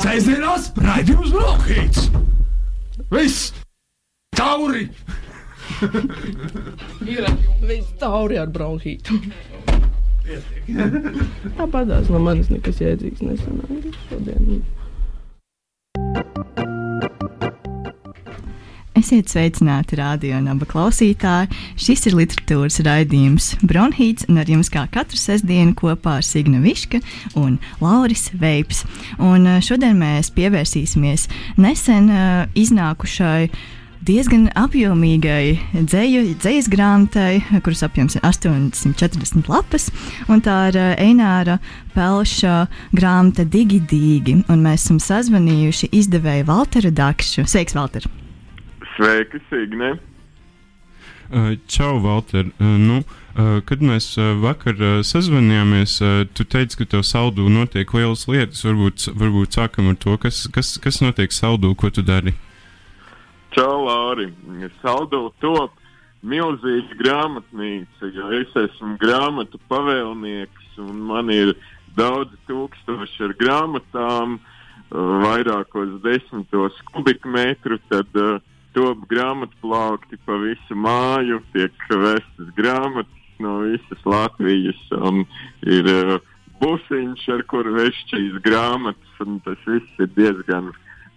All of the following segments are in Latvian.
Sēdzienās raidījums Bronhīts! Viss! Tauri! Viss tauri ar bronhītu. Tāpatās no manis nekas jēdzīgs nesanāca šodien. Esiet sveicināti, radio un abu klausītāji. Šis ir literatūras raidījums Bronhīts, un ar jums kā katru sestdienu kopā ar Signu Viška un Lauris Veips. Un eh, šodien mēs pievērsīsimies nesen uh, iznākušai diezgan apjomīgai dzēju, dzējas grāmatai, kuras apjoms ir 840 lapas. Tā ir uh, Eināra Pelša grāmata Digi Dīgi. Un mēs esam sazvanījuši izdevēju Valteru Dakšu. Sveiks, Valter! Sveiki, Signe! Uh, čau, Valter! Uh, nu, uh, kad mēs vakar sazvanījāmies, tu teici, ka tev saldū notiek lielas lietas. Varbūt, varbūt sākam ar to, kas, kas, kas notiek saldū, ko tu dari? Čau, Lāri! Saldū top milzīga grāmatnīca, jo es esmu grāmatu pavēlnieks un man ir daudz tūkstoši ar grāmatām, vairākos desmitos kubikmetru. Tad, uh, top grāmatplaukti pa visu māju, tiek vestas grāmatas no visas Latvijas. Un ir uh, busiņš, ar kuru vest šīs grāmatas, un tas viss ir diezgan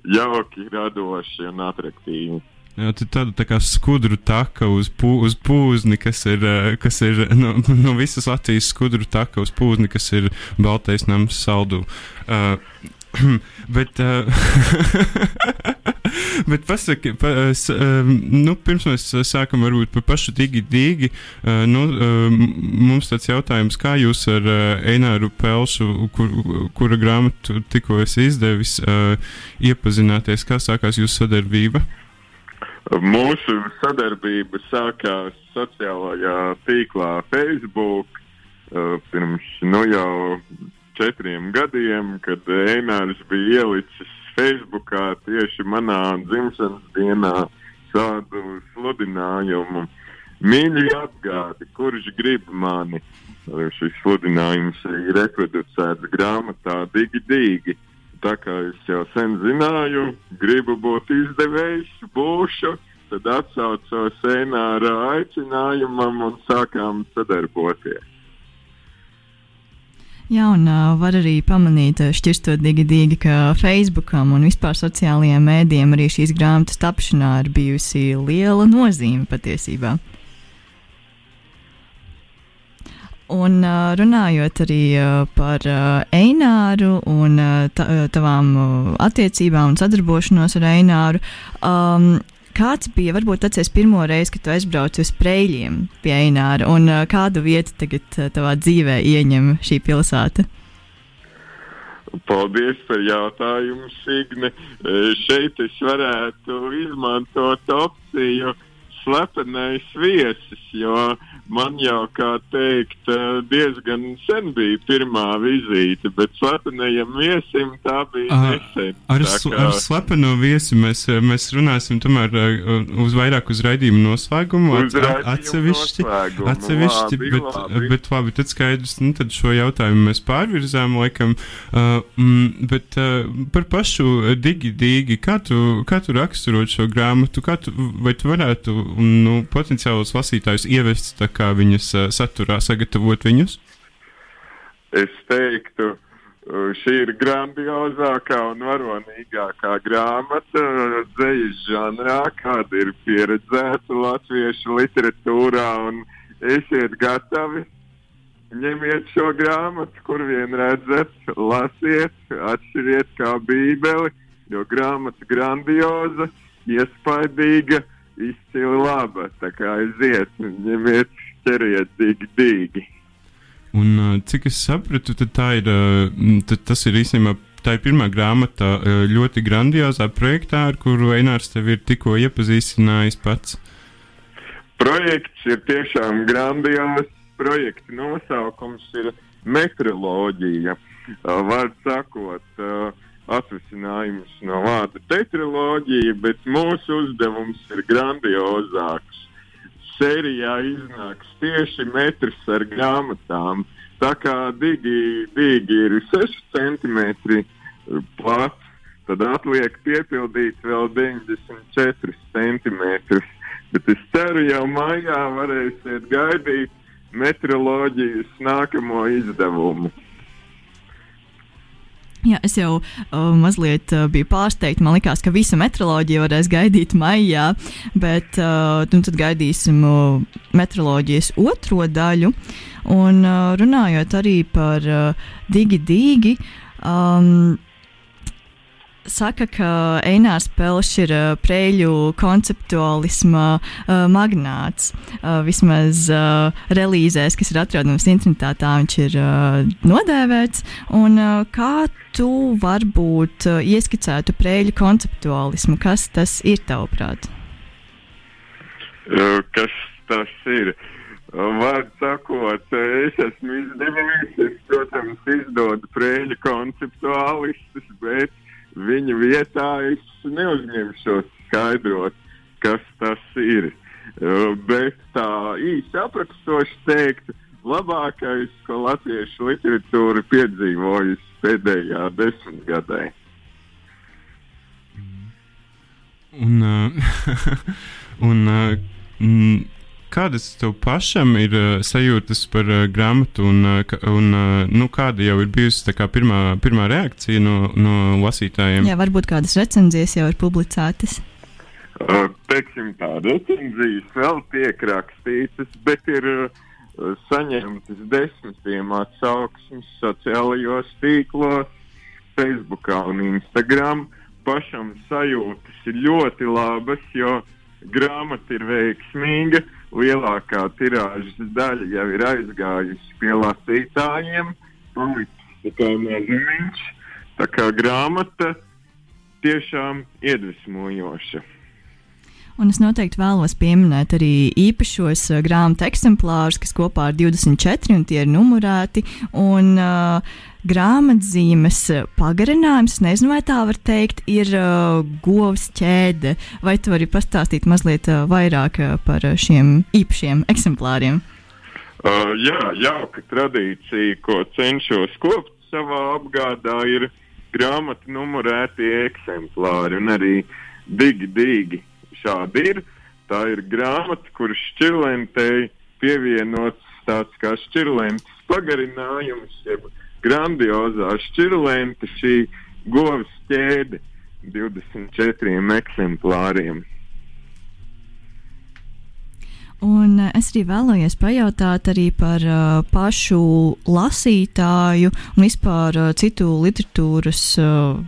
jauki, radoši un attraktīvi. Jā, tā tāda tā kā skudru taka uz, pū, uz pūzni, kas ir, kas ir no, no visas Latvijas skudru taka uz pūzni, kas ir Baltais nams saldu. Uh, bet, uh, bet pasaki, pa, s, uh, nu, pirms mēs sākam varbūt par pašu digi digi, uh, nu, uh, mums tāds jautājums, kā jūs ar uh, Eināru Pelšu, kur, kura grāmatu tikko esi izdevis, uh, iepazināties, kā sākās jūsu sadarbība? Mūsu sadarbība sākās sociālajā tīklā Facebook pirms nu jau četriem gadiem, kad Einārs bija ielicis Facebookā tieši manā dzimšanas dienā tādu sludinājumu. Mīļi atgādi, kurš grib mani. Šis sludinājums ir reproducēts grāmatā Digi Digi. Tā kā es jau sen zināju, gribu būt izdevējs, būšu, tad atsaucos Eināra aicinājumam un sākām sadarboties. Jā, un uh, var arī pamanīt, šķirstot digi digi, ka Facebookam un vispār sociālajiem mēdījiem arī šīs grāmatas tapšanā ir bijusi liela nozīme patiesībā. Un uh, runājot arī uh, par uh, Eināru un ta, tavām attiecībām un sadarbošanos ar Eināru, um, Kāds bija varbūt tas pirmo reizi, kad tu aizbrauci uz Preļiem pie Eināra, un kādu vietu tagad tavā dzīvē ieņem šī pilsēta? Paldies par jautājumu, Signe. Šeit es varētu izmantot opciju slepenais viesis, jo uh, man jau, kā teikt, eh, diezgan sen bija pirmā vizīte, bet slepenajam viesim tā bija nesen. Ar, kā... ar slepeno viesi mēs, eh, mēs runāsim tomēr uh, uz vairāk uz raidījumu noslēgumu, uz at, atsevišķi, atsevišķi labi, bet, labi. bet labi, tad skaidrs, nu tad šo jautājumu mēs pārvirzām laikam, uh, mm, bet uh, par pašu digi digi, kā tu, kā tu raksturot šo grāmatu, kā tu, vai tu varētu, nu, potenciālus lasītājus ievest tā kā viņas saturā sagatavot viņus? Es teiktu, šī ir grandiozākā un varonīgākā grāmata dzīslas žanrā, kāda ir pieredzēta latviešu literatūrā. Esiet gatavi, ņemiet šo grāmatu, kur vien redzat, lasiet, atšķiriet kā bībeli, jo grāmata grandioza, iespaidīga, izcili laba. Tā kā aiziet, ņemiet ķeriet dīgi, dīgi. Un, cik es sapratu, tā ir, tas ir īstenībā tā ir pirmā grāmata ļoti grandiozā projektā, ar kuru Einārs tev ir tikko iepazīstinājis pats. Projekts ir tiešām grandios. Projekta nosaukums ir metroloģija. Vārds sakot, atvasinājums no vārda tetraloģija, bet mūsu uzdevums ir grandiozāks sērijā iznāks tieši metrs ar grāmatām. Tā kā digi, digi ir 6 cm plats, tad atliek piepildīt vēl 94 centimetrus. Bet es ceru, jau maijā varēsiet gaidīt meteoroloģijas nākamo izdevumu. Jā, es jau uh, mazliet uh, biju pārsteigta. Man liekas, ka visa meteoroloģija varēs gaidīt maijā, bet uh, nu, tad gaidīsim uh, meteoroloģijas otro daļu. Un uh, runājot arī par uh, digi digi. Um, saka, ka Einārs Pelšs ir uh, prēļu konceptuālisma uh, magnāts. Uh, vismaz uh, relīzēs, kas ir atrodams internetā, tā viņš ir uh, nodēvēts. Un, uh, kā tu varbūt uh, ieskicētu prēļu konceptuālismu? Kas tas ir tavuprāt? Uh, kas tas ir? Vārds sakot, es esmu izdevējis, es, protams, izdodu prēļu konceptuālistus, bet viņa vietā es neuzņemšos skaidrot, kas tas ir. Uh, bet tā īsi aprakstot, teikt, labākais, ko latviešu literatūra piedzīvojusi pēdējā desmitgadē. Un, uh, un uh, kādas tev pašam ir uh, sajūtas par uh, grāmatu, un, uh, un uh, nu, kāda jau ir bijusi kā, pirmā, pirmā reakcija no, no lasītājiem? Jā, varbūt kādas recenzijas jau ir publicētas. Uh, teiksim, tā recenzijas vēl tiek rakstītas, bet ir uh, saņemtas desmitiem atsauksmes sociālajos tīklos, Facebook un Instagram. Pašam sajūtas ir ļoti labas, jo grāmata ir veiksmīga. Uh, lielākā tirāžas daļa jau ir aizgājusi pie lasītājiem, palicis tikai mazumiņš. Tā kā grāmata tiešām iedvesmojoša. Un es noteikti vēlos pieminēt arī īpašos uh, grāmatu eksemplārus, kas kopā ir 24 un tie ir numurēti. Un, uh, grāmatzīmes pagarinājums, nezinu, vai tā var teikt, ir uh, govs ķēde. Vai tu vari pastāstīt mazliet uh, vairāk uh, par šiem īpašiem eksemplāriem? Uh, jā, jauka tradīcija, ko cenšos kopt savā apgādā, ir grāmatu numurētie eksemplāri un arī digi, digi šādi ir. Tā ir grāmata, kuras šķirlentei pievienots tāds kā šķirlentes pagarinājums, jeb grandiozā šķirlente, šī govs ķēde 24 eksemplāriem. Un es arī vēlējos pajautāt arī par uh, pašu lasītāju un vispār uh, citu literatūras uh,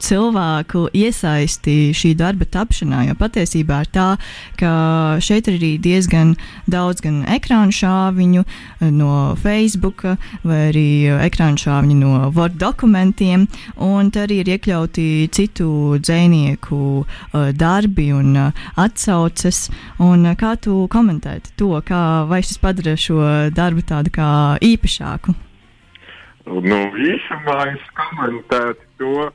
cilvēku iesaisti šī darba tapšanā. Jo patiesībā ir tā, ka šeit ir arī diezgan daudz gan ekrānu šāviņu eh, no Facebook, vai arī ekrānu šāviņu no Word dokumentiem, un arī ir iekļauti citu dzinieku uh, darbi un uh, atsauces. Un, uh, kā tu komentēji to, kā vai šis padara šo darbu tādu kā īpašāku? Nu, īsumā es komentētu to,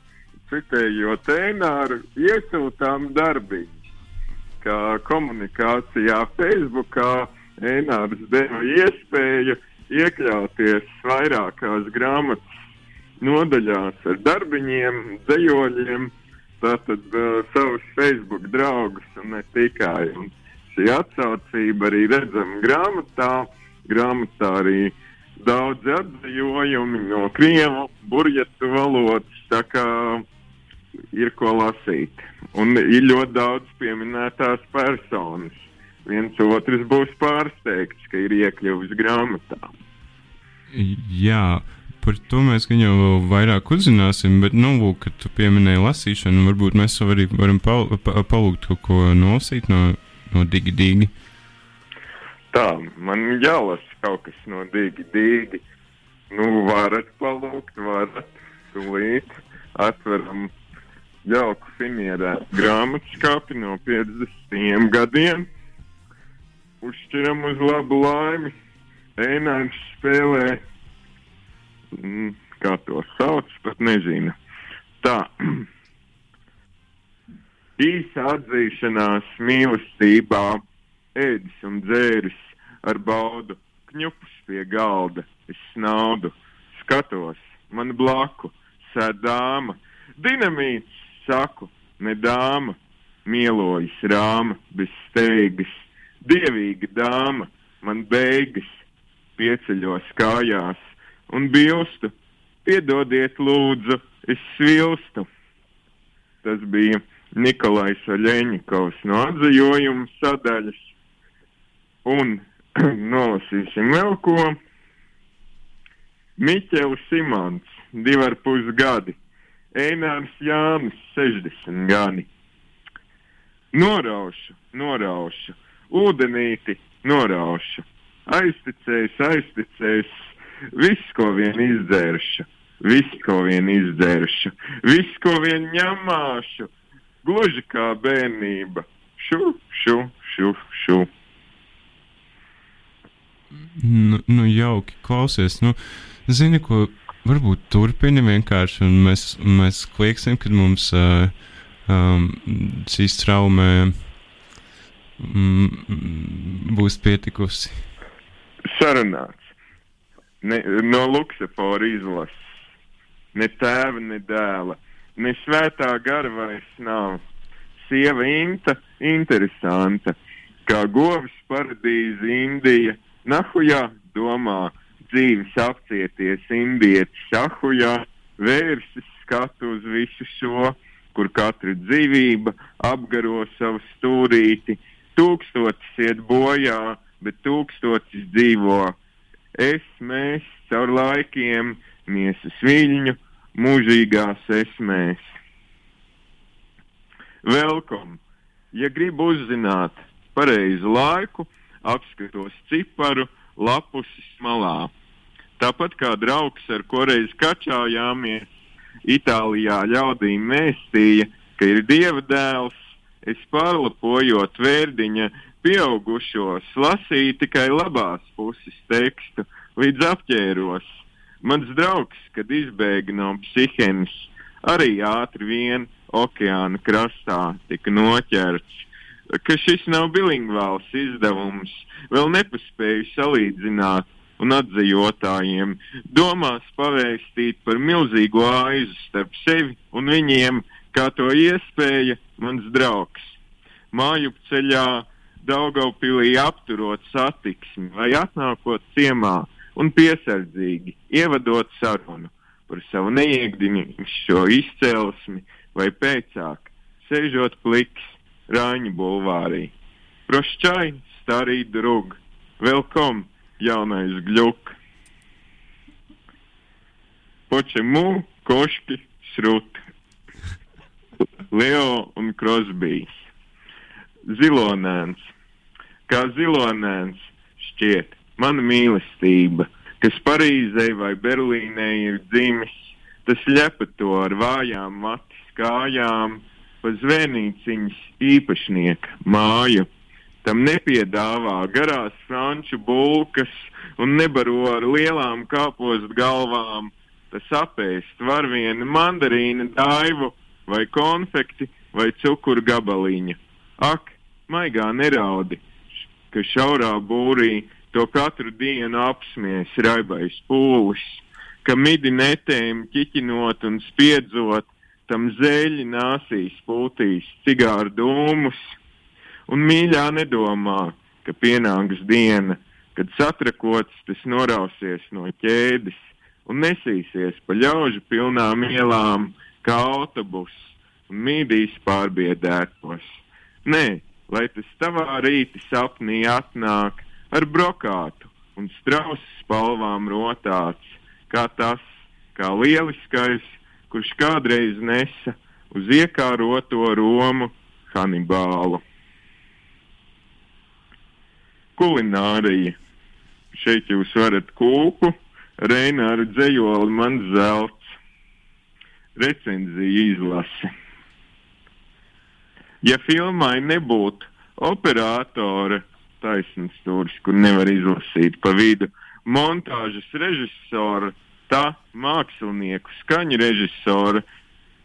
citējot Ēnāru, iesūtām darbiņus. Kā komunikācijā Facebookā Ēnārs deva iespēju iekļauties vairākās grāmatas nodaļās ar darbiņiem, dzējoļiem, tātad uh, savus Facebook draugus un ne tikai. Un šī atsaucība arī redzama grāmatā. Grāmatā arī daudz atzījumi no krievu, burjetu valodas. Tā kā ir ko lasīt. Un ir ļoti daudz pieminētās personas. Viens otrs būs pārsteigts, ka ir iekļuvis grāmatā. Jā, par to mēs gan jau vairāk uzzināsim, bet, nu, lūk, kad tu pieminēji lasīšanu, varbūt mēs arī varam pal pa palūgt kaut ko nolasīt no, no Digi Digi. Tā, man jālasa kaut kas no Digi Digi. Nu, varat palūgt, varat, tūlīt atveram jauku finierētu grāmatskapi no 50 gadiem. Uzšķiram uz labu laimi. Eināns spēlē, mm, kā to sauc, pat nezinu. Tā. Īsa atzīšanās mīlestībā, ēdis un dzēris ar baudu, kņupus pie galda, es snaudu, skatos, man blaku, sēdāma, dinamīts saku, ne dāma, mielojas rāma, bez steigas, dievīga dāma, man beigas, pieceļos kājās un bilstu, piedodiet lūdzu, es svilstu. Tas bija Nikolais Aļeņikovs no atzījuma sadaļas. Un nolasīsim vēl ko. Miķels Simons, divi ar pus gadi, Einārs Jānis, 60 gadi. Noraušu, noraušu, ūdenīti noraušu, aizticējis, aizticējis, viss, ko vien izdzēršu, viss, ko vien izdzēršu, viss, ko vien ņemāšu, gluži kā bērnība. Šu, šu, šu, šu. Nu, nu jauki, klausies. Nu, zini, ko varbūt turpini vienkārši, un mēs, mēs klieksim, kad mums uh, um, šīs traumē mm, būs pietikusi. Sarunāts. Ne, no Luksafora izlases. Ne tēva, ne dēla, ne svētā gara vairs nav. Sieva Inta, interesanta, kā govis paradīze Indija, nahujā domā, dzīves apcieties indietis sahujā, vērsis skatu uz visu šo, kur katra dzīvība apgaro savu stūrīti, tūkstotis iet bojā, bet tūkstotis dzīvo. Es, mēs, caur laikiem, miesas viļņu, mūžīgās esmēs. Welcome! Ja gribu uzzināt pareizu laiku, apskatos ciparu lapusis malā. Tāpat kā draugs, ar ko reiz kačājāmies, Itālijā ļaudīm mēstīja, ka ir dieva dēls, es pārlapojot vērdiņa pieaugušos, lasīju tikai labās puses tekstu, līdz apķēros. Mans draugs, kad izbēga no psihenes, arī ātri vien okeāna krastā tika noķerts. Ka šis nav bilingvāls izdevums, vēl nepaspēju salīdzināt un atzījotājiem domās pavēstīt par milzīgo aizu starp sevi un viņiem, kā to iespēja mans draugs. Māju ceļā Daugaupilī apturot satiksmi vai atnākot ciemā un piesardzīgi ievadot sarunu par savu neiegdinīšo izcelsmi vai pēcāk, sēžot pliks Rāņu bulvārī. Prošķai, starī drug, velkom, jaunais gļuk. Počemu, koški, srut. Leo un Krosbijs. Zilonēns. Kā zilonēns šķiet, mana mīlestība, kas Parīzē vai Berlīnē ir dzimis, tas ļepa to ar vājām matis kājām, pa zvēnīciņas īpašnieka māju. Tam nepiedāvā garās franču bulkas un nebaro ar lielām kāpostu galvām. Tas apēst var vienu mandarīnu, daivu vai konfekti vai cukuru gabaliņu. Ak, maigā neraudi, ka šaurā būrī to katru dienu apsmies raibais pūlis, ka midi netēm ķiķinot un spiedzot, tam zēļi nāsīs pūtīs cigāru dūmus, un mīļā nedomā, ka pienāks diena, kad satrakots tas norausies no ķēdes un nesīsies pa ļaužu pilnām ielām kā autobus un mīdīs pārbiedētos. Nē, lai tas tavā rīta sapnī atnāk ar brokātu un strausu spalvām rotāts, kā tas, kā lieliskais kurš kādreiz nesa uz iekāroto Romu Hanibālu. Kulinārija. Šeit jūs varat kūku, Reināru dzējoli man zelts. Recenzija izlase. Ja filmai nebūtu operātora taisnības stūris, kur nevar izlasīt pa vidu, montāžas režisora tā mākslinieku, skaņu režisora,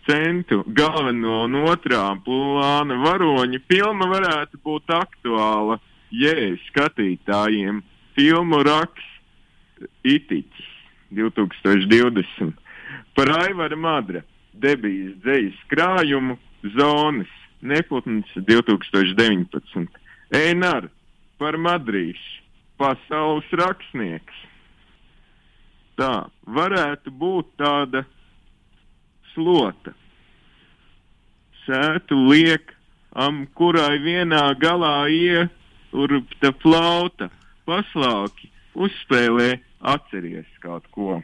centu, galveno un otrā plāna varoņa filma varētu būt aktuāla jē, skatītājiem. Filmu raksts Itiķis 2020 par Aivara Madra. debijas dzejas krājumu zonas neputns 2019. Einar par Madrīšu, pasaules rakstnieks. Tā varētu būt tāda slota. Sētu liek, am, kurai vienā galā ieurpta flauta, paslauki, uzspēlē, atceries kaut ko.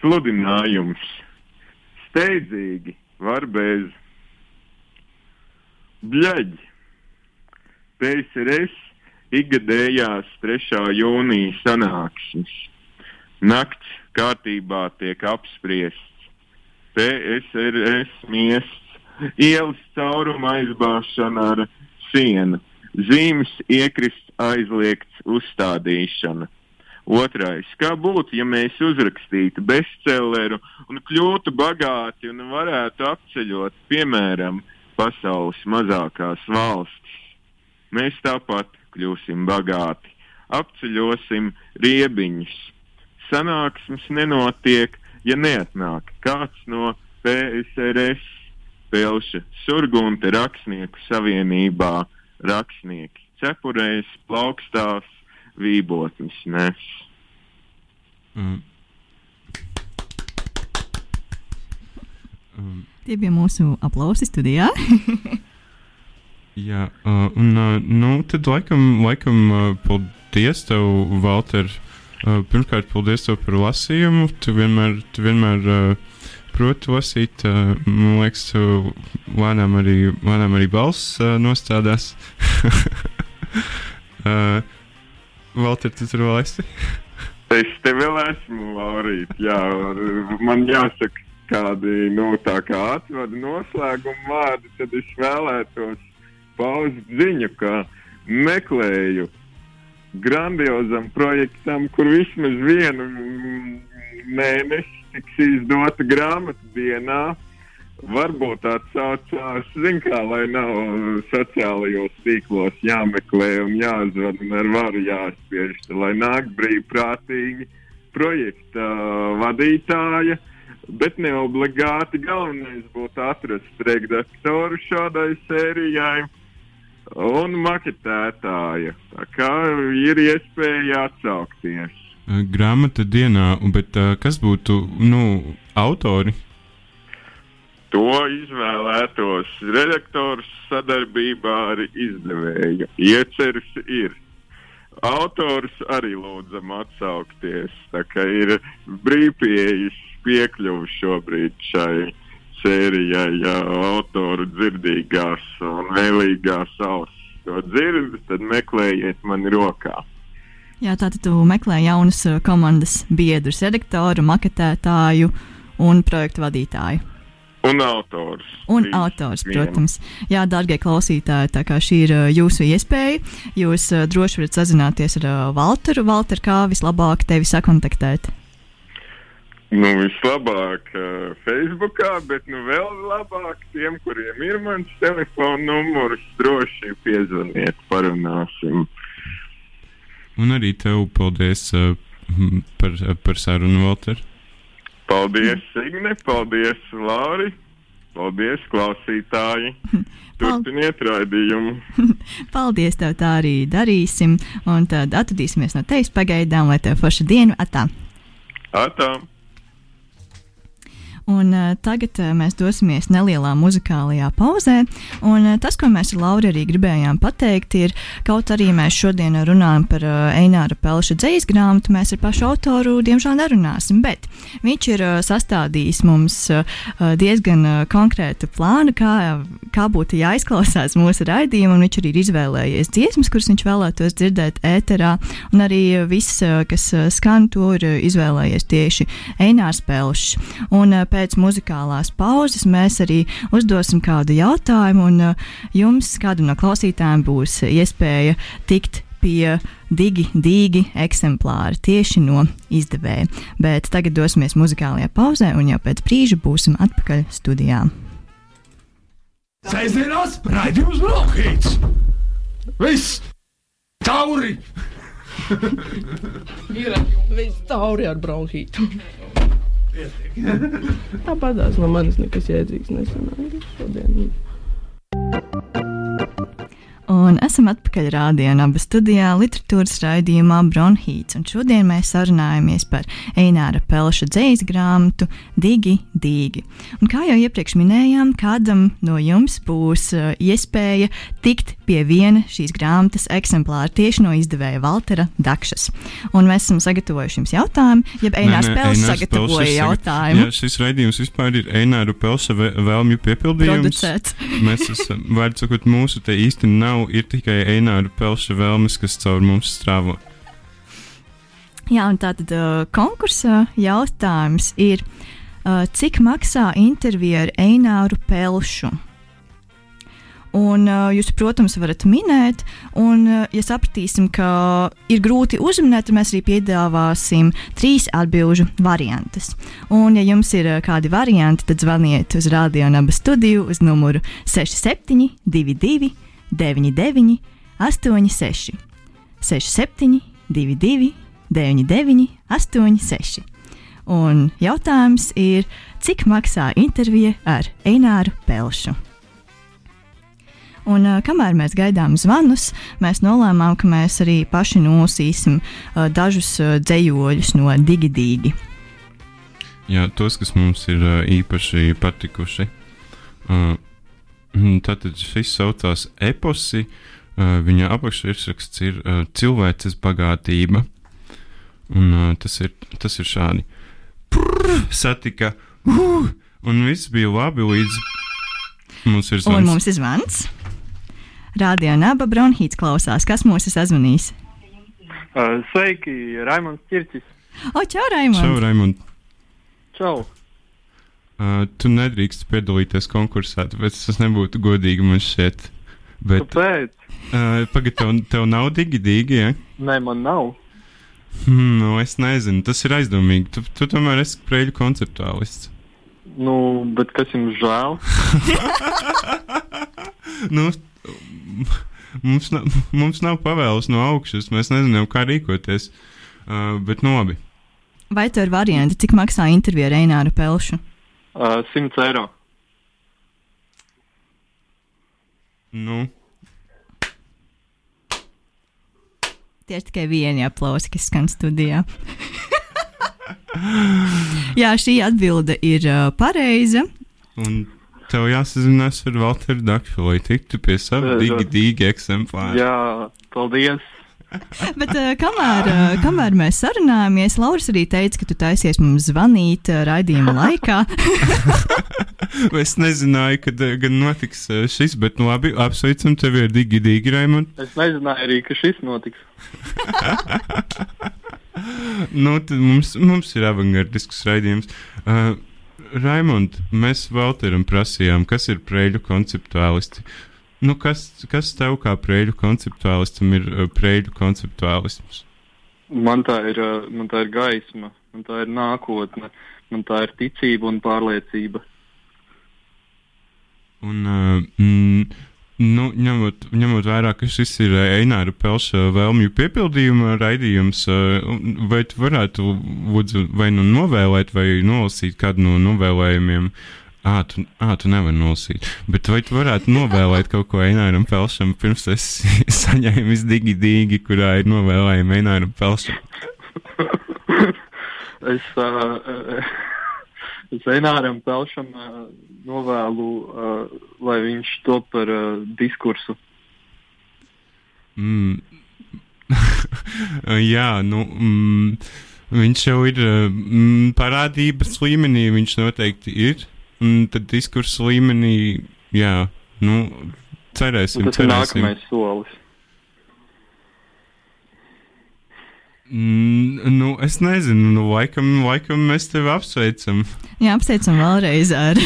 Sludinājums steidzīgi var bez bļaģi. PSRS ikgadējās 3. jūnija sanāksmes. Nakts kārtībā tiek apspriests. PSRS miests, ielas cauruma aizbāšana ar sienu, zīmes iekrist aizliegts uzstādīšana. Otrais, kā būtu, ja mēs uzrakstītu bestselleru un kļūtu bagāti un varētu apceļot, piemēram, pasaules mazākās valstis? Mēs tāpat kļūsim bagāti, apceļosim riebiņus. Sanāksmes nenotiek, ja neatnāk kāds no PSRS, Pelša, Surgunte rakstnieku savienībā rakstnieki, cepurēs, plaukstās, vībotnes nes. Mm. Um. Tie bija mūsu aplausi studijā. Jā, uh, un uh, nu, tad laikam, laikam uh, paldies tev, Valter. Uh, pirmkārt, paldies tev par lasījumu. Tu vienmēr, tu vienmēr uh, proti lasīt. Uh, man liekas, lēnām arī, lēnām arī balss uh, nostādās. uh, Valter, tu tur vēl esi? es te vēl esmu, Laurīt. Jā, man jāsaka kādi, nu, tā kā atvada noslēguma vārdi, tad es vēlētos paust ziņu, ka meklēju grandiozam projektam, kur vismaz vienu mēnesi tiks izdota grāmatu dienā varbūt atsaucās, zin kā, lai nav sociālajos tīklos jāmeklē un jāzvana un ar varu jāspiež, lai nāk brīvprātīgi projekta vadītāja, bet ne obligāti galvenais būtu atrast redaktoru šādai sērijai un maketētāja. Tā kā ir iespēja atsaukties. Grāmata dienā, bet kas būtu, nu, autori? To izvēlētos redaktors sadarbībā ar izdevēju. Ieceris ir. Autors arī lūdzam atsaukties. Tā kā ir brīvpieejas piekļuvi šobrīd šai sērijai, ja autoru dzirdīgās un vēlīgās ausis to dzird, tad meklējiet man rokā. Jā, tātad tu meklē jaunus komandas biedrus, redaktoru, maketētāju un projektu vadītāju. Un autors. Un Trīs, autors, protams. Jā, darbie klausītāji, tā kā šī ir uh, jūsu iespēja, jūs uh, droši varat sazināties ar uh, Walteru. Walter, kā vislabāk tevi sakontaktēt? Nu, vislabāk uh, Facebookā, bet nu, vēl labāk tiem, kuriem ir mans telefona numurs, droši piezvaniet, parunāsim. Un arī tev paldies uh, par, par sarunu, Walter. Paldies, Signe, paldies, Lāri. Paldies, klausītāji! Turpiniet raidījumu! Paldies, tev tā arī darīsim. Un tad atradīsimies no tevis pagaidām, lai tev forša diena atā. Atā! Un, uh, tagad uh, mēs dosimies nelielā muzikālajā pauzē. Un, uh, tas, ko mēs ar Lauru arī gribējām pateikt, ir, kaut arī mēs šodien runājam par uh, Eināra Pelša dzīslu grāmatu, mēs ar pašu autoru diemžēl nerunāsim. Bet viņš ir uh, sastādījis mums uh, diezgan uh, konkrētu plānu, kā, kā būtu jāizklausās mūsu raidījumam. Viņš arī ir izvēlējies dziesmas, kuras viņš vēlētos dzirdēt ēterā. Un arī viss, uh, kas skan, to ir izvēlējies tieši Einārs Pelšs. Un, uh, pēc muzikālās pauzes mēs arī uzdosim kādu jautājumu, un uh, jums, kādam no klausītājiem, būs iespēja tikt pie digi, digi eksemplāra tieši no izdevēja. Bet tagad dosimies muzikālajā pauzē, un jau pēc brīža būsim atpakaļ studijā. Sēžamās raidījums Brokhīts! Viss! Tauri! Ir viss tauri ar bronhītu. Tāpatās no manis nekas jēdzīgs nesanāca šodien. Un esam atpakaļ rādījumā, abas studijā, literatūras raidījumā Bronhīts. Šodien mēs sarunājamies par Eināra Pelša dzīslu grāmatu Digi, Digi. Un kā jau iepriekš minējām, kādam no jums būs uh, iespēja tikt pie viena šīs grāmatas eksemplāra tieši no izdevēja Valtera Dakšas. Un mēs esam sagatavojuši jums jautājumu, ja Einārs Pelšs sagatavoja Pelšas jautājumu. Jā, šis raidījums vispār ir Eināra Pelša vēlmju piepildījums. Producēts. mēs esam, vārds sakot, mūsu te īsti nav nav, ir tikai Eināra Pelša vēlmes, kas caur mums strāvo. Jā, un tātad uh, konkursa jautājums ir, uh, cik maksā intervija ar Eināru Pelšu? Un, uh, jūs, protams, varat minēt, un, uh, ja sapratīsim, ka ir grūti uzminēt, tad mēs arī piedāvāsim trīs atbildžu variantus. Un, ja jums ir uh, kādi varianti, tad zvaniet uz Rādio Naba studiju uz numuru 67, 22. 99, 86, 67, 22, 99, 86. Un jautājums ir, cik maksā intervija ar Eināru Pelšu? Un, uh, kamēr mēs gaidām zvanus, mēs nolēmām, ka mēs arī paši nosīsim uh, dažus uh, dzējoļus no Digidīgi. Jā, tos, kas mums ir uh, īpaši patikuši. Uh, tātad šis saucās eposi. Viņa apakšvirsraksts ir cilvēces bagātība. Un, tas, ir, tas ir šādi. Prr, satika, uh, un viss bija labi līdz mums ir zvans. Un mums ir zvans. Rādio Naba Bronhīts klausās. Kas mūs ir sazvanījis? Sveiki, Raimons Čirčis. O, čau, Raimons! Čau, Raimond! Čau! Uh, tu nedrīkst piedalīties konkursā, tāpēc tas nebūtu godīgi man šķiet. Bet, Kāpēc? Uh, Pagaid, tev, tev nav digi, digi, ja? Nē, man nav. Hmm, nu, es nezinu, tas ir aizdomīgi. Tu, tu tomēr esi preļu konceptuālists. Nu, bet kas jums žēl? nu, mums, nav, mums nav pavēles no augšas, mēs nezinām, kā rīkoties. Uh, bet nu labi. Vai tev ir varianti, cik maksā intervija ar Eināru Pelšu? Uh, 100 eiro. Nu. Tie ir tikai vieni aplausi, kas skan studijā. Jā, šī atbilde ir uh, pareiza. Un tev jāsazinās ar Walteru Dakšu, lai tiktu pie sava digi, digi eksemplāra. Jā, paldies! Bet, uh, kamēr, uh, kamēr mēs sarunājāmies, Lauris arī teica, ka tu taisies mums zvanīt uh, raidījuma laikā. es nezināju, kad uh, gan notiks uh, šis, bet nu, labi, apsveicam tevi ar Digi Digi, Raimond. Es nezināju arī, ka šis notiks. nu, tad mums, mums ir avangardisks raidījums. Uh, Raimond, mēs Valteram prasījām, kas ir preļu konceptuālisti. Nu, kas, kas tev kā prēļu konceptuālistam ir uh, prēļu konceptuālisms? Man tā, ir, uh, man tā ir gaisma, man tā ir nākotne, man tā ir ticība un pārliecība. Un, uh, mm, nu, ņemot, ņemot vērā, ka šis ir Eināra Pelša vēlmju piepildījuma raidījums, uh, vai tu varētu lūdzu vai nu novēlēt, vai nolasīt kādu no novēlējumiem Ah, tu, ah, tu nevari nolasīt. Bet vai tu varētu novēlēt kaut ko Eināram Pelšam, pirms es saņēmu digi digi, kurā ir novēlējumi Eināram Pelšam? es, uh, es Eināram Pelšam uh, novēlu, uh, lai viņš to par uh, diskursu. Mm. Jā, nu. Mm, viņš jau ir mm, parādības līmenī, viņš noteikti ir. Un tad diskursa līmenī, jā, nu, cerēsim, tas cerēsim. ir nākamais solis. Mm, nu, es nezinu, nu, laikam, laikam mēs tevi apsveicam. Jā, apsveicam vēlreiz ar,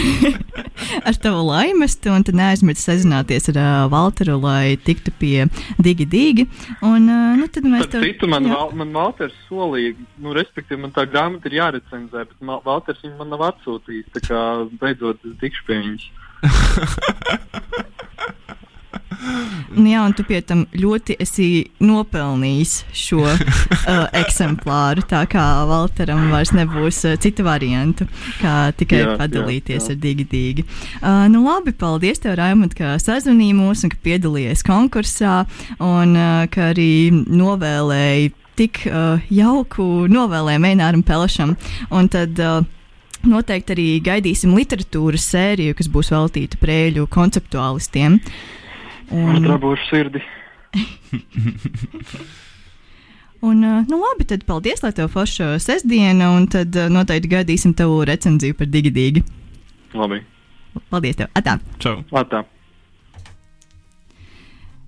ar tavu laimestu, un tad neaizmirst sazināties ar uh, Valteru, lai tiktu pie Digi Digi. Un, uh, nu, tad mēs tev... citu, man, val, man Valters solīja, nu, respektīvi, man tā grāmata ir jārecenzē, bet Valters viņu man nav atsūtījis, tā kā beidzot tikšu pie viņas. Un, jā, un tu pie tam ļoti esi nopelnījis šo uh, eksemplāru. Tā kā Valteram vairs nebūs uh, cita varianta, kā tikai jā, padalīties jā, jā. ar digi digi. Uh, nu, labi, paldies tev, Raimond, ka sazvanīji mūs un ka piedalījies konkursā un uh, ka arī novēlēji tik uh, jauku novēlējumu Eināram Pelešam. Un tad, uh, Noteikti arī gaidīsim literatūras sēriju, kas būs veltīta prēļu konceptuālistiem. Un... Drabūšu sirdi. Un, nu labi, tad paldies, lai tev forša sestdiena, un tad noteikti gaidīsim tavu recenziju par digidīgi. Labi. Paldies tev. Atā. Čau. Atā.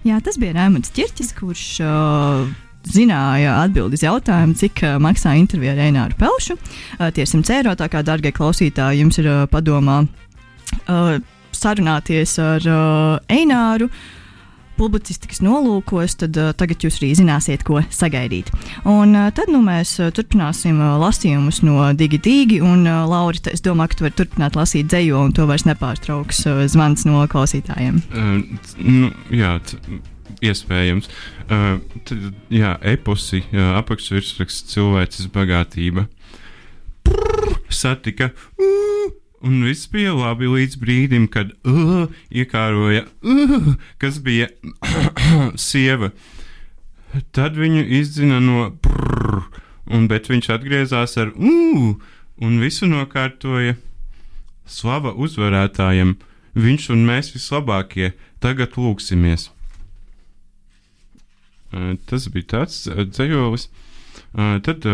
Jā, tas bija Rēmons Čirķis, kurš uh, zināja atbildi uz jautājumu, cik uh, maksā intervija ar Eināru Pelšu. Uh, tie ir 100 eiro, tā kā, darbie klausītāji, jums ir uh, padomā uh, sarunāties ar uh, Eināru. Publicistikas nolūkos, tad uh, tagad jūs arī zināsiet, ko sagaidīt. Un uh, tad nu, mēs uh, turpināsim uh, lasījumus no Digi Digi, un uh, Laura, es domāju, ka tu vari turpināt lasīt dzēju, un to vairs nepārtrauks uh, zvans no klausītājiem. Uh, nu, jā, iespējams. Uh, tad, jā, eposi, apakšvirsraksts cilvēces bagātība. Prr, satika. Uh, Un viss bija labi līdz brīdim, kad uh, iekāroja, uh, kas bija sieva. Tad viņu izdzina no prr, un bet viņš atgriezās ar uh, un visu nokārtoja. Slava uzvarētājiem! Viņš un mēs vislabākie, tagad lūksimies! Tas bija tāds dzējolis. Tad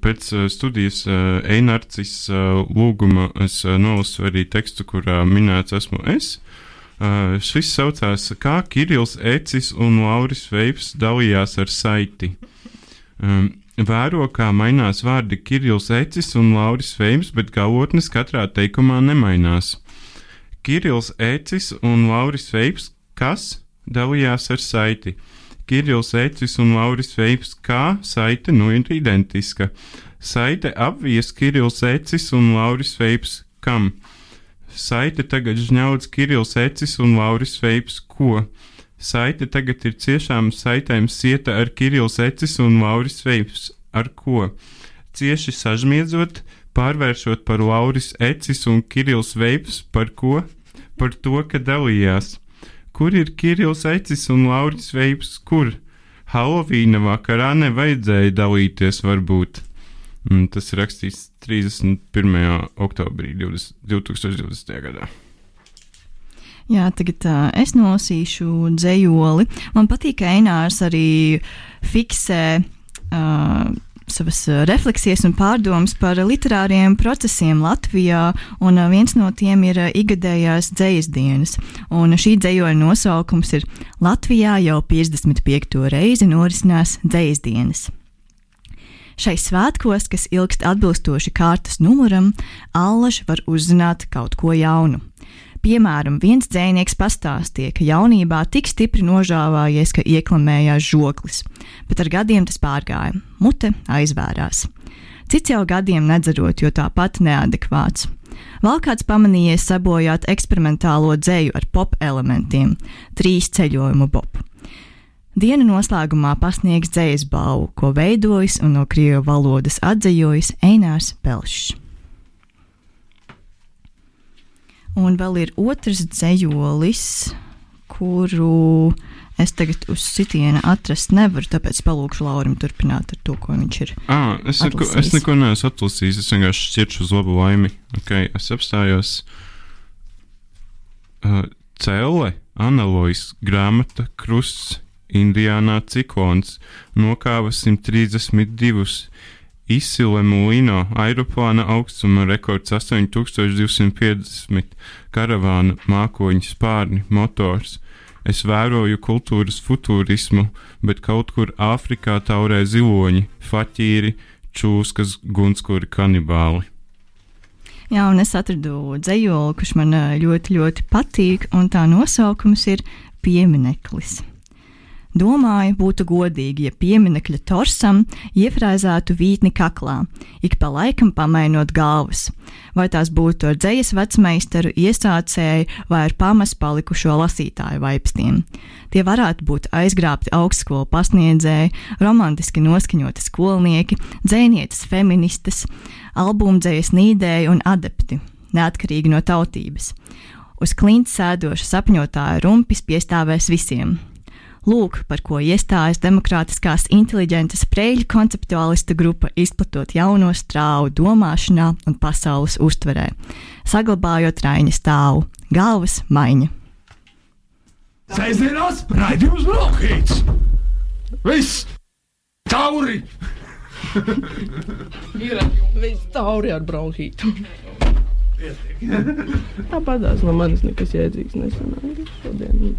pēc studijas Einarcis lūguma es nolasu arī tekstu, kurā minēts esmu es. Šis saucās kā Kirills Ecis un Lauris Veips dalījās ar saiti. Vēro, kā mainās vārdi Kirills Ecis un Lauris Veips, bet galotnes katrā teikumā nemainās. Kirills Ecis un Lauris Veips, kas dalījās ar saiti. Kirills Ecis un Lauris Veips, kā saite nu ir identiska. Saite apvies Kirills Ecis un Lauris Veips, kam? Saite tagad žņauds Kirills Ecis un Lauris Veips, ko? Saite tagad ir ciešām saitēm sieta ar Kirills Ecis un Lauris Veips, ar ko? Cieši sažmiedzot, pārvēršot par Lauris Ecis un Kirills Veips, par ko? Par to, ka dalījās. Kur ir Kirillis Ecis un Lauris Veips? Kur? Halovīna vakarā nevajadzēja dalīties, varbūt. Un tas ir rakstīts 31. oktobrī 20, 2020. gadā. Jā, tagad uh, es nosīšu dzējoli. Man patīk, ka Einārs arī fiksē uh, savas eh, refleksijas un pārdomas par literāriem procesiem Latvijā, un eh, viens no tiem ir eh, ikgadējās dzīslas dienas. Un šī dzīsla nosaukums ir Latvijā jau 55. reizi norisinās dzīslas dienas. Šai svētkos, kas ilgst atbilstoši kārtas numuram, Allaž var uzzināt kaut ko jaunu. Piemēram, viens dzinieks pastāstīja, ka jaunībā tik stipri nožāvājies, ka ieklamējās žoklis, bet ar gadiem tas pārgāja, mute aizvērās. Cits jau gadiem nedzerot, jo tāpat neadekvāts. Vēl kāds pamanījies sabojāt eksperimentālo dzēju ar pop elementiem, trīs ceļojumu bobu. Dienu noslēgumā pasniegs dzējas balvu, ko veidojis un no krievu valodas atzējojis Einārs Pelšs. Un vēl ir otrs dzējolis, kuru es tagad uz sitiena atrast nevaru, tāpēc palūkšu Laurim turpināt ar to, ko viņš ir. À, es, neko, es neko neesmu atlasījis, es vienkārši šķiršu uz labu laimi. Okay, es apstājos uh, Cēlē, Analojas grāmata, krusts, Indiānā ciklons, nokāva 132 Izsile Mulino aeroplāna augstuma rekords 8250, karavāna mākoņu spārni, motors. Es vēroju kultūras futurismu, bet kaut kur Āfrikā taurē ziloņi, faķīri, čūskas, gunskuri kanibāli. Jā, un es atradu dzējoli, kurš man ļoti, ļoti patīk, un tā nosaukums ir Piemineklis. Domāju, būtu godīgi, ja pieminekļa torsam iefrāzētu vītni kaklā, ik pa laikam pamainot galvas. Vai tās būtu ar dzējas vecmeistaru, iesācēju vai ar pamas palikušo lasītāju vaipstiem. Tie varētu būt aizgrābti augstskolu pasniedzēji, romantiski noskaņoti skolnieki, dzēnietes feministas, albumdzējas nīdēji un adepti, neatkarīgi no tautības. Uz klints sēdoša sapņotāja rumpis piestāvēs visiem, Lūk, par ko iestājas demokrātiskās inteliģences preļu konceptuālistu grupa, izplatot jauno strāvu domāšanā un pasaules uztverē, saglabājot Raina stāvu - galvas maiņa. Sēžamās raidījums Brokhīts! Viss! Tauri! Ir viss tauri ar bronhītu. Tāpatās no manis nekas jēdzīgs nesanāca šodien.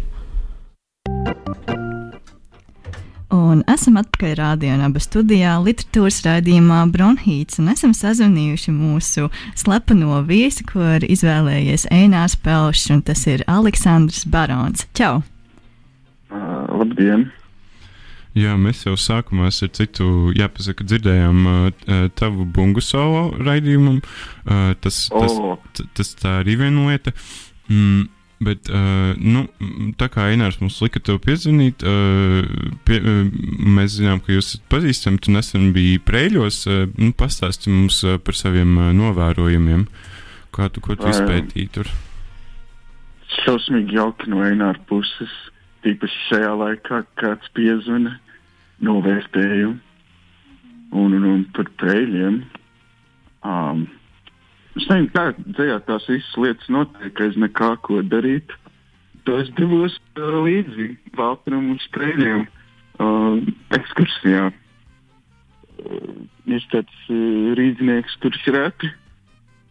Un esam atpakaļ rādījumā, studijā, literatūras raidījumā Bronhīts, un esam sazvanījuši mūsu slepeno viesi, kur izvēlējies Einārs Pelšs, un tas ir Aleksandrs Barons. Čau! Uh, labdien! Jā, mēs jau sākumā ar citu, jāpasaka, dzirdējām uh, tavu bungu solo raidījumu. Uh, tas, tas, Oh. tas, tas tā ir viena lieta. Mm, Bet, uh, nu, tā kā Einārs mums lika tev piezvanīt, uh, pie, uh, mēs zinām, ka jūs esat pazīstami. Tu nesen biji prēļos. Uh, nu, Pastāsti mums uh, par saviem uh, novērojumiem, kā tu, ko tu izpētīji tur. Šausmīgi jauki no Eināra puses, tīpaši šajā laikā, kāds piezvana novērtējumu un, un, un par prēļiem. Um, es nezinu, kā dzējā tās visas lietas notiek, ka es nekā ko darīt. To es devos uh, līdzi Valtram un sprēļiem uh, ekskursijā. Uh, es tāds uh, rīznieks, kurš reti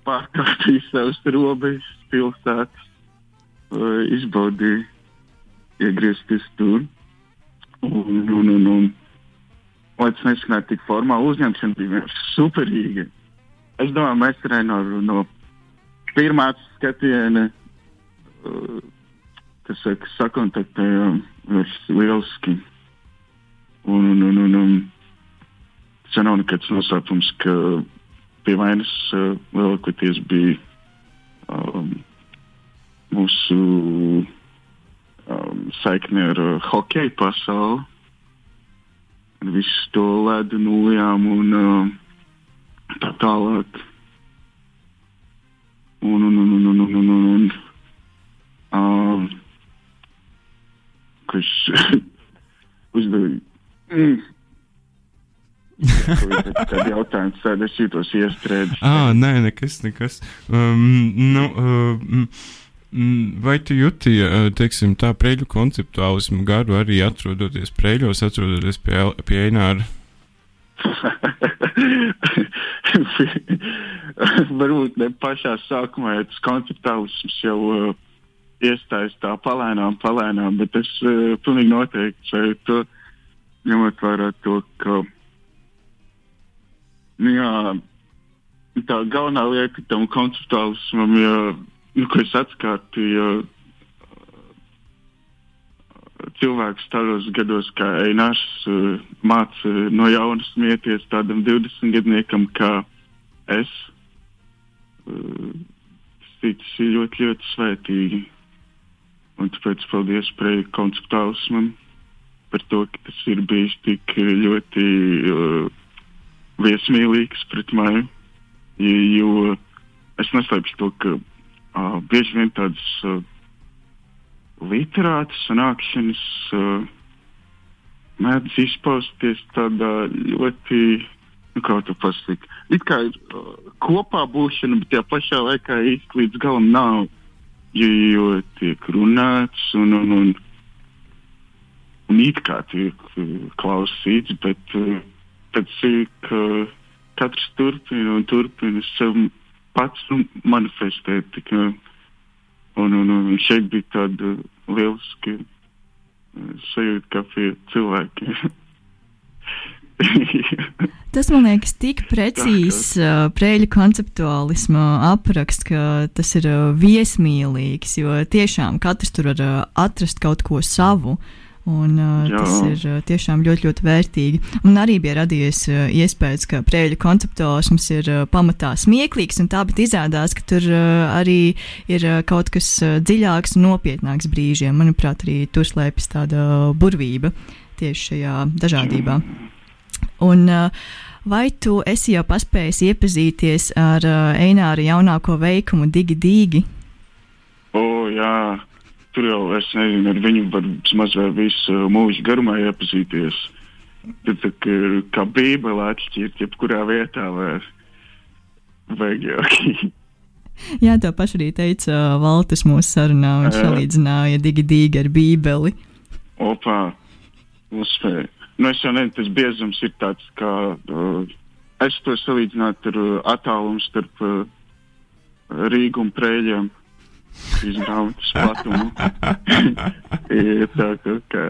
pārkārtīs savas robežas pilsētas uh, izbaudīju iegriezties tur. Un, un, un, un, lai tas neskanētu tik formāli, uzņemšana bija vienkārši superīga. Es domāju, mēs arī no, no pirmā skatiena, uh, kas saka, sakontaktējām, ir lieliski. Un, un, un, un, un tas nav nekāds nosaukums, ka pie vainas uh, lielākoties bija um, mūsu um, saikne ar uh, hokeju pasauli. Visu to ledu nullijām un uh, tā tālāk. Un, un, un, un, un, un, un, un, un um, kurš uzdeva. Mm. Kādu jautājumu sēž, es jūtos iestrēdzis. Ah, nē, nekas, nekas. Um, nu, uh, mm, vai tu jūti, teiksim, tā preļu konceptuālismu garu arī atrodoties preļos, atrodoties pie, pie Eināra? Varbūt ne pašā sākumā, ja tas konceptuālisms jau uh, iestājas tā palēnām, palēnām, bet es uh, pilnīgi noteikti šeit to ņemot vērā to, ka nu, jā, tā galvenā lieta tam konceptuālismam, ja, nu, ko es atkārtoju, cilvēks tādos gados, kā Einārs, uh, māca no jauna smieties tādam 20 gadniekam kā es. Uh, tas ir ļoti, ļoti svētīgi. Un tāpēc paldies par konceptuālismam, par to, ka tas ir bijis tik ļoti uh, viesmīlīgs pret mani. Jo es neslēpšu to, ka uh, bieži vien tādas uh, literātas sanākšanas uh, mēdz izpausties tādā ļoti, nu, kā to pasakīt, it kā ir uh, kopā būšana, bet tajā pašā laikā īsti līdz galam nav, jo, jo tiek runāts un, un, un, un it kā tiek uh, klausīts, bet uh, pēc cik uh, katrs turpina un turpina sev pats nu, manifestēt. Tika, Un, un, un šeit bija tāda lieliska uh, sajūta, kā pie cilvēkiem. Tas man liekas tik precīzs uh, prēļu konceptuālisma apraksts, ka tas ir uh, viesmīlīgs, jo tiešām katrs tur var uh, atrast kaut ko savu. Un, uh, tas ir uh, tiešām ļoti, ļoti vērtīgi. Un arī bija radies uh, iespējas, ka prēļu konceptuālisms ir uh, pamatā smieklīgs, un tā, bet izrādās, ka tur uh, arī ir uh, kaut kas uh, dziļāks un nopietnāks brīžiem. Manuprāt, arī tur slēpjas tāda burvība tieši šajā dažādībā. Un, uh, Vai tu esi jau paspējis iepazīties ar uh, Eināra jaunāko veikumu Digi Digi? O, jā, tur jau es nezinu, ar viņu var mazliet visu mūžu garumā iepazīties. Tad tā kā, kā bībele atšķirt, jebkurā vietā var vajag jau. Jā, to pašu arī teica uh, Valtis mūsu sarunā. Viņš salīdzināja digi digi ar bībeli. Opā, uzspēja. Nu, es jau nezinu, tas biezums ir tāds, kā uh, es to salīdzinātu ar uh, attālumu starp uh, Rīgu un Prēļiem grāmatas platumu. tā kā, kā.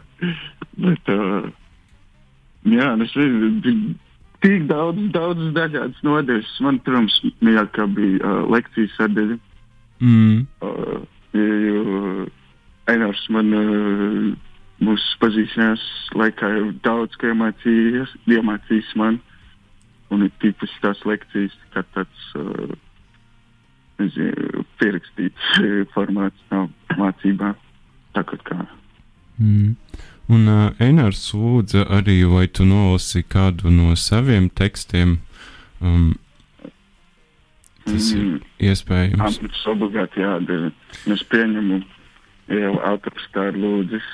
Bet, uh, jā, es nezinu, tik daudz, daudz dažādas nodeļas. Man, protams, mīļākā bija uh, lekcijas sadaļa. Mm. Uh, jo Einārs man uh, mūsu pazīšanās laikā jau daudz ko iemācījis, iemācījis man. Un ir tīpaši tās lekcijas, kā tāds uh, pierakstīts eh, formāts nav mācībā. Tā kā. Mm. Un uh, Einārs lūdza arī, vai tu nolasi kādu no saviem tekstiem. Um, tas mm. ir iespējams. Tas obligāti jādara. Es pieņemu, jau autors tā ir lūdzis,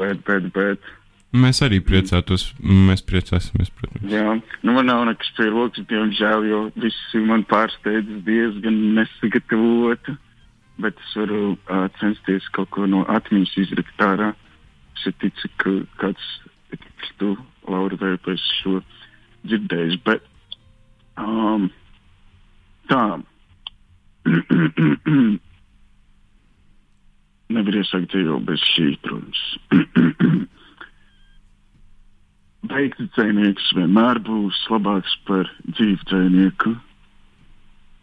bet, bet, bet Mēs arī priecātos, mēs priecāsimies, protams. Jā, nu man nav nekas pie rokas, diemžēl, jo viss man pārsteidz diezgan nesagatavota, bet es varu uh, censties kaut ko no atmiņas izrakt ārā. Es ticu, ka kāds, tu, Laura, vai pēc šo dzirdējis, bet um, tā. Nevar iesākt dzīvo bez šī, protams. Veikts dzinieks vienmēr būs labāks par dzīvu dzinieku.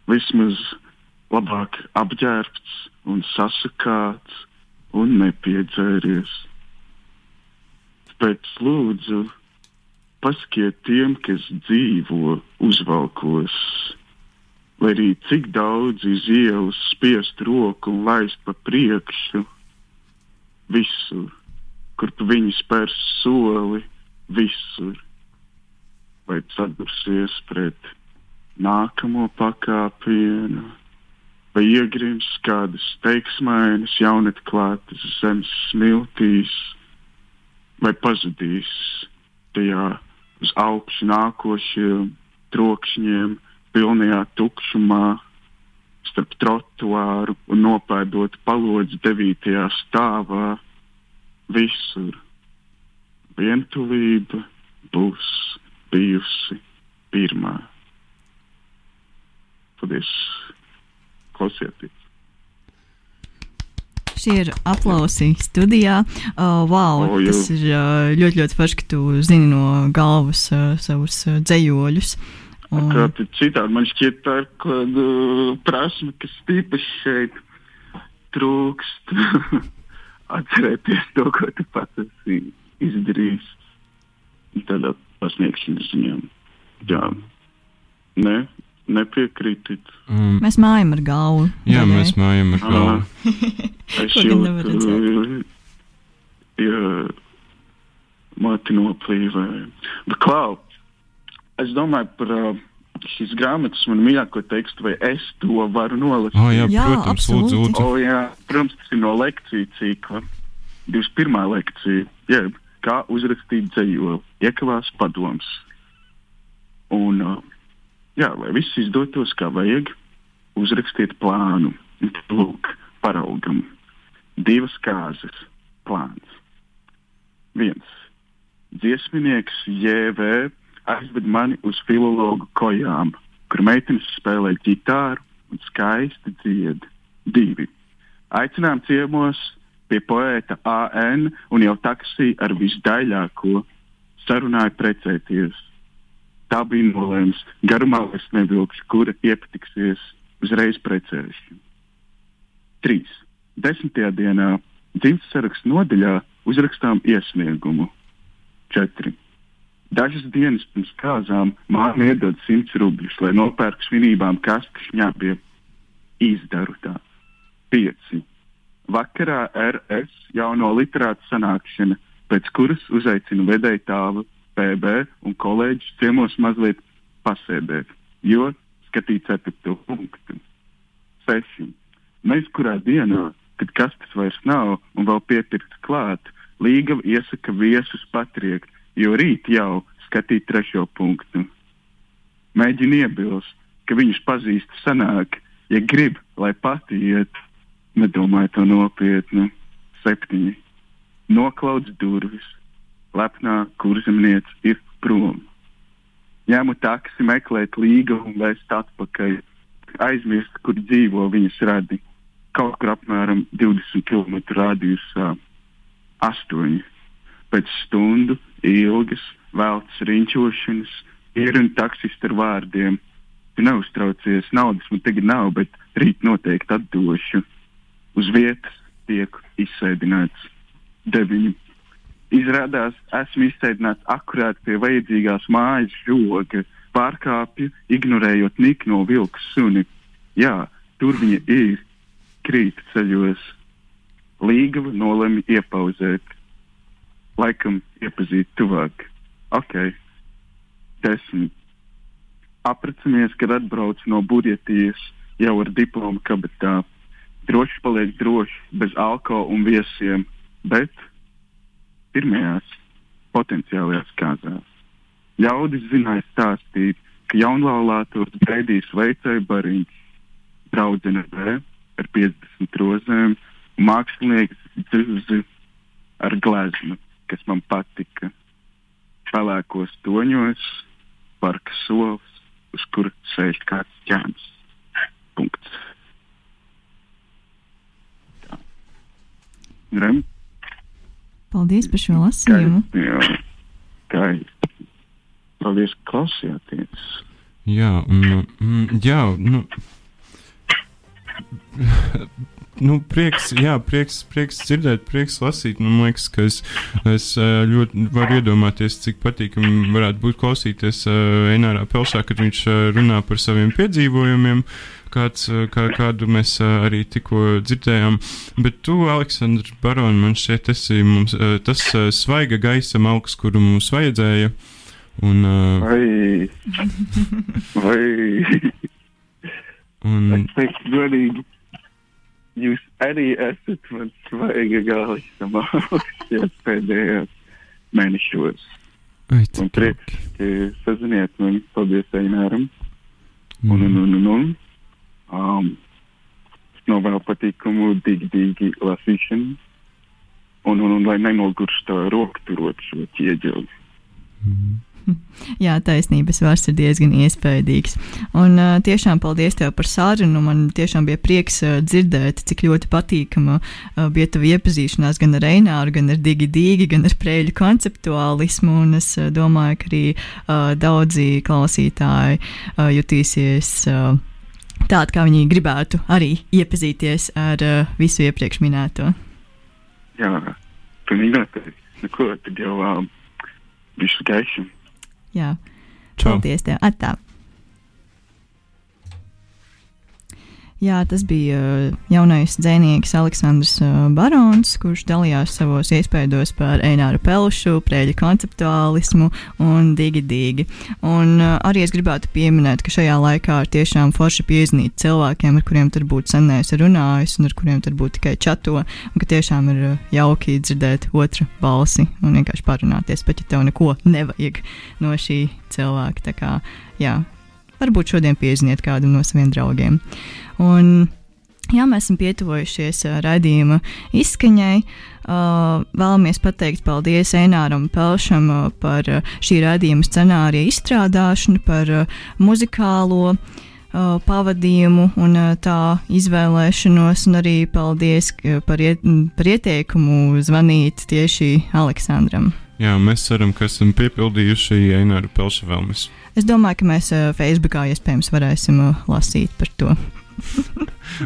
Vismaz labāk apģērbts un sasakāts un nepiedzēries. Tāpēc lūdzu, pasakiet tiem, kas dzīvo uzvalkos, lai arī cik daudz iz ielas spiest roku un laist pa priekšu, visur, kur tu viņi spērs soli visur. Vai sadursies pret nākamo pakāpienu, vai iegrims kādas teiksmainas, jaunatklātas zemes smiltīs, vai pazudīs tajā uz augšu nākošiem trokšņiem, pilnajā tukšumā, starp trotuāru un nopēdot palodzi devītajā stāvā, visur vientulība būs bijusi pirmā. Paldies! Klausieties! Šie ir aplausi studijā. Uh, wow, oh, tas ir uh, ļoti, ļoti forši, ka tu zini no galvas uh, savus uh, dzējoļus. Un... Kā citādi man šķiet, tā ir kāda uh, prasme, kas tīpaši šeit trūkst. Atcerēties to, ko tu pats esi izdarījis tādā pasniegšanas ziņā. Jā, ne, nepiekrītat. Mm. Mēs mājam ar galvu. Jā, vai? mēs mājam ar galvu. es jūtu, ja mati noplīvēja. Bet, Klau, es domāju par uh, šīs grāmatas man mīļāko tekstu, vai es to varu nolasīt. Oh, jā, jā, protams, lūdzu, lūdzu. Oh, jā, protams, tas ir no lekciju cikla. 21. lekcija. Jeb, kā uzrakstīt dzējoli, iekavās padoms. Un, uh, jā, lai viss izdotos kā vajag, uzrakstiet plānu. Lūk, paraugam. Divas kārtas plāns. Viens. Dziesminieks JV aizved mani uz filologu kojām, kur meitenes spēlē ģitāru un skaisti dzied. Divi. Aicinām ciemos pie poēta AN un jau taksī ar visdaļāko sarunāja precēties. Tā bija nolēms, garumā vairs nevilkšu, kura iepatiksies uzreiz precēšanu. 3. Desmitajā dienā dzimtas sarakstu nodaļā Uzrakstām iesniegumu. 4. Dažas dienas pirms kāzām māte iedod 100 rubļus, lai nopērk svinībām kastu šņabiem. Izdaru tā. 5. Vakarā RS jauno literātu sanākšana, pēc kuras uzaicinu vedēju tālu PB un kolēģis ciemos mazliet pasēdēt, jo skatīt 4. punktu. 6. Mēs kurā dienā, kad kastes vairs nav un vēl piepirkts klāt, līgava iesaka viesus patriekt, jo rīt jau skatīt trešo punktu. Mēģina iebilst, ka viņus pazīst sanāk, ja grib, lai pati iet, nedomāju to nopietni. Septiņi. Noklauds durvis, lepnā kurzemniece ir prom. Ņēmu taksi, meklēt līgu un vēst atpakaļ. Aizmirst, kur dzīvo viņas radi. Kaut kur apmēram 20 km radiusā. Astoņi. Pēc stundu ilgas veltes riņķošanas ir un taksists ar vārdiem. Tu neuztraucies, naudas man tagad nav, bet rīt noteikti atdošu. Uz vietas tiek izsēdināts deviņi Izrādās, esmu izsēdināts akurāt pie vajadzīgās mājas žoga, pārkāpju, ignorējot nikno vilku suni. Jā, tur viņa ir, krīt ceļos. Līgava nolēma iepauzēt, laikam iepazīt tuvāk. Ok, desmit. Apracamies, kad atbrauc no Budjetijas jau ar diplomu kabatā. Droši paliek droši, bez alkohola un viesiem, bet pirmajās potenciālajās kāzās. Ļaudis zināja stāstīt, ka jaunlaulātos gaidīs veicēju bariņš, draudzene B ar 50 rozēm, mākslinieks dzirzi ar gleznu, kas man patika. Pelēkos toņos, parka solis, uz kur sēž kāds ķēns. Punkts. Tā. Rem? Paldies par šo lasījumu. Jā, kā paldies, ka klausījāties. Jā, un, mm, jā, nu, nu, prieks, jā, prieks, prieks dzirdēt, prieks lasīt. Man liekas, ka es, es ļoti varu iedomāties, cik patīkami varētu būt klausīties Enārā Pelsā, kad viņš runā par saviem piedzīvojumiem. Kāds, kā, kādu mēs arī tikko dzirdējām. Bet tu, Aleksandrs Baroni, man šķiet, esi mums, tas svaiga gaisa malks, kuru mums vajadzēja. Un, vai, vai, un, es teiktu godīgi, jūs arī esat man svaiga gaisa malks pēdējos mēnešos. Un prieks, ka saziniet mani. Paldies, Eināram. Un, un, un, un, un. Um, novēlu patīkamu, dīgi, dīgi lasīšanu. Un, un, un lai nenogurst roku turot šo ķieģeli. Mm. Jā, taisnības vārds ir diezgan iespaidīgs. Un uh, tiešām paldies tev par sarunu. Man tiešām bija prieks uh, dzirdēt, cik ļoti patīkama uh, bija tava iepazīšanās gan ar Reināru, gan ar Digi Digi, gan ar prēļu konceptuālismu. Un es uh, domāju, ka arī uh, daudzi klausītāji uh, jutīsies. Uh, tādi, kā viņi gribētu arī iepazīties ar uh, visu iepriekš minēto. Jā, pilnīgi noteikti. Neko, tad jau um, visu gaišu. Jā, Čau. paldies tev. Atā. Jā, tas bija uh, jaunais dzinieks Aleksandrs uh, Barons, kurš dalījās savos iespējos par Eināru Pelšu, prēļu konceptuālismu un digi digi. Un uh, arī es gribētu pieminēt, ka šajā laikā ir tiešām forši piezīmēt cilvēkiem, ar kuriem tur būtu sen neesi runājis un ar kuriem tur būtu tikai čato, un ka tiešām ir jauki dzirdēt otru balsi un vienkārši parunāties, pat ja tev neko nevajag no šī cilvēka. Tā kā, jā, varbūt šodien piezīmēt kādu no saviem draugiem. Un, Jā, mēs esam pietuvojušies raidījuma izskaņai. Vēlamies pateikt paldies Eināram Pelšam par šī raidījuma scenārija izstrādāšanu, par muzikālo pavadījumu un tā izvēlēšanos, un arī paldies par, iet, par ieteikumu zvanīt tieši Aleksandram. Jā, mēs ceram, ka esam piepildījuši Eināra Pelša vēlmes. Es domāju, ka mēs Facebookā iespējams varēsim lasīt par to.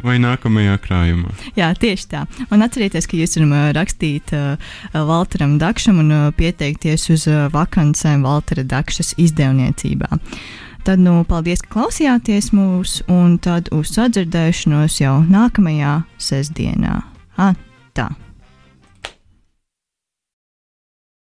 Vai nākamajā krājumā. Jā, tieši tā. Un atcerieties, ka jūs varat rakstīt uh, Walteram Dakšam un uh, pieteikties uz uh, vakancēm Waltera Dakšas izdevniecībā. Tad, nu, paldies, ka klausījāties mūs, un tad uz sadzirdēšanos jau nākamajā sestdienā. Ah, tā.